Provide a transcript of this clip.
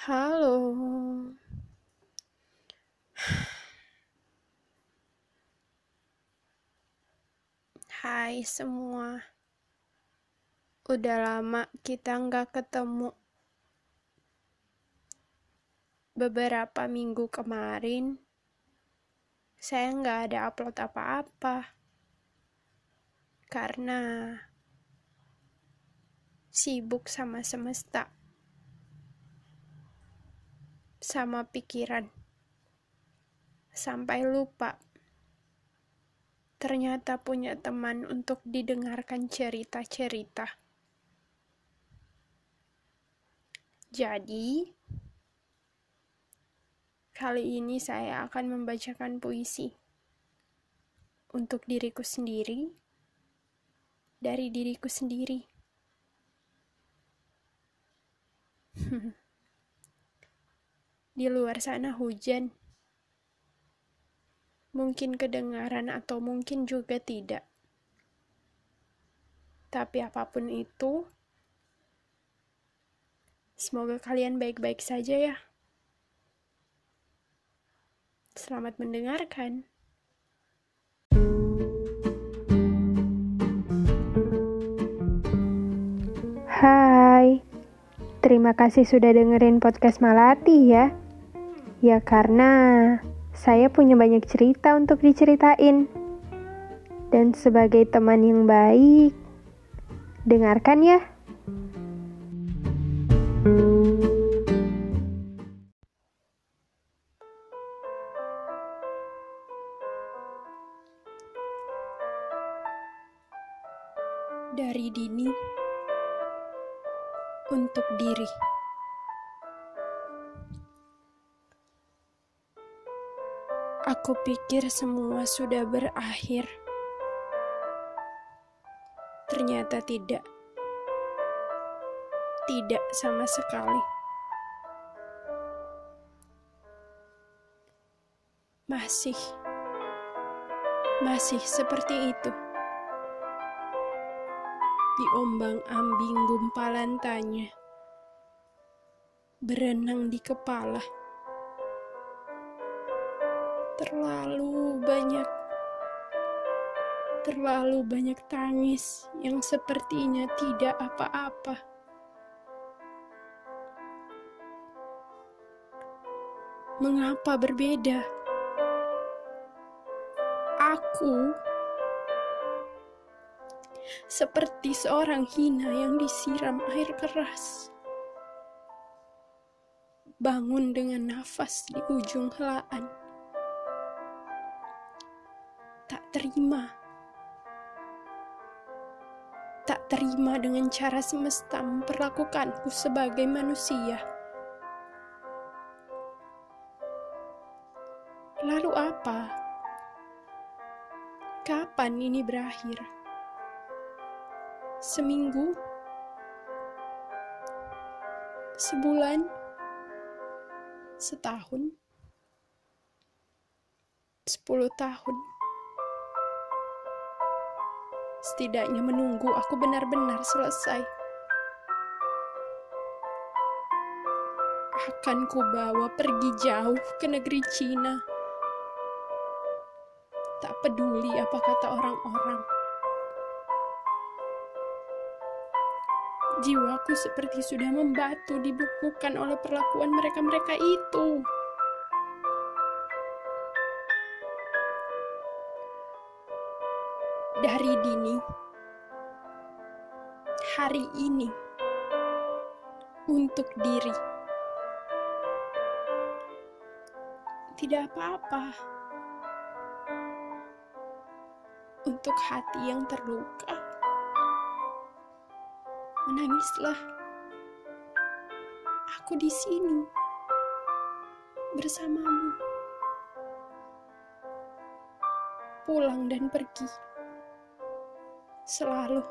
Halo. Hai semua. Udah lama kita nggak ketemu. Beberapa minggu kemarin, saya nggak ada upload apa-apa. Karena sibuk sama semesta sama pikiran. Sampai lupa. Ternyata punya teman untuk didengarkan cerita-cerita. Jadi, kali ini saya akan membacakan puisi untuk diriku sendiri dari diriku sendiri. Di luar sana hujan. Mungkin kedengaran atau mungkin juga tidak. Tapi apa pun itu, semoga kalian baik-baik saja ya. Selamat mendengarkan. Hai, terima kasih sudah dengerin podcast Malati ya. Ya karena saya punya banyak cerita untuk diceritain. Dan sebagai teman yang baik, dengarkan ya. Dari dini untuk diri. Aku pikir semua sudah berakhir. Ternyata tidak. Tidak sama sekali. Masih. Masih seperti itu. Diombang-ambing gumpalan tanya. Berenang di kepala terlalu banyak terlalu banyak tangis yang sepertinya tidak apa-apa. Mengapa berbeda? Aku seperti seorang hina yang disiram air keras. Bangun dengan nafas di ujung helaan terima. Tak terima dengan cara semesta memperlakukanku sebagai manusia. Lalu apa? Kapan ini berakhir? Seminggu? Sebulan? Setahun? Sepuluh tahun? Setidaknya menunggu aku benar-benar selesai. Akan kubawa pergi jauh ke negeri Cina. Tak peduli apa kata orang-orang. Jiwaku seperti sudah membatu dibukukan oleh perlakuan mereka-mereka itu. Dari dini hari ini untuk diri. Tidak apa-apa untuk hati yang terluka. Menangislah. Aku di sini bersamamu. Pulang dan pergi selalu.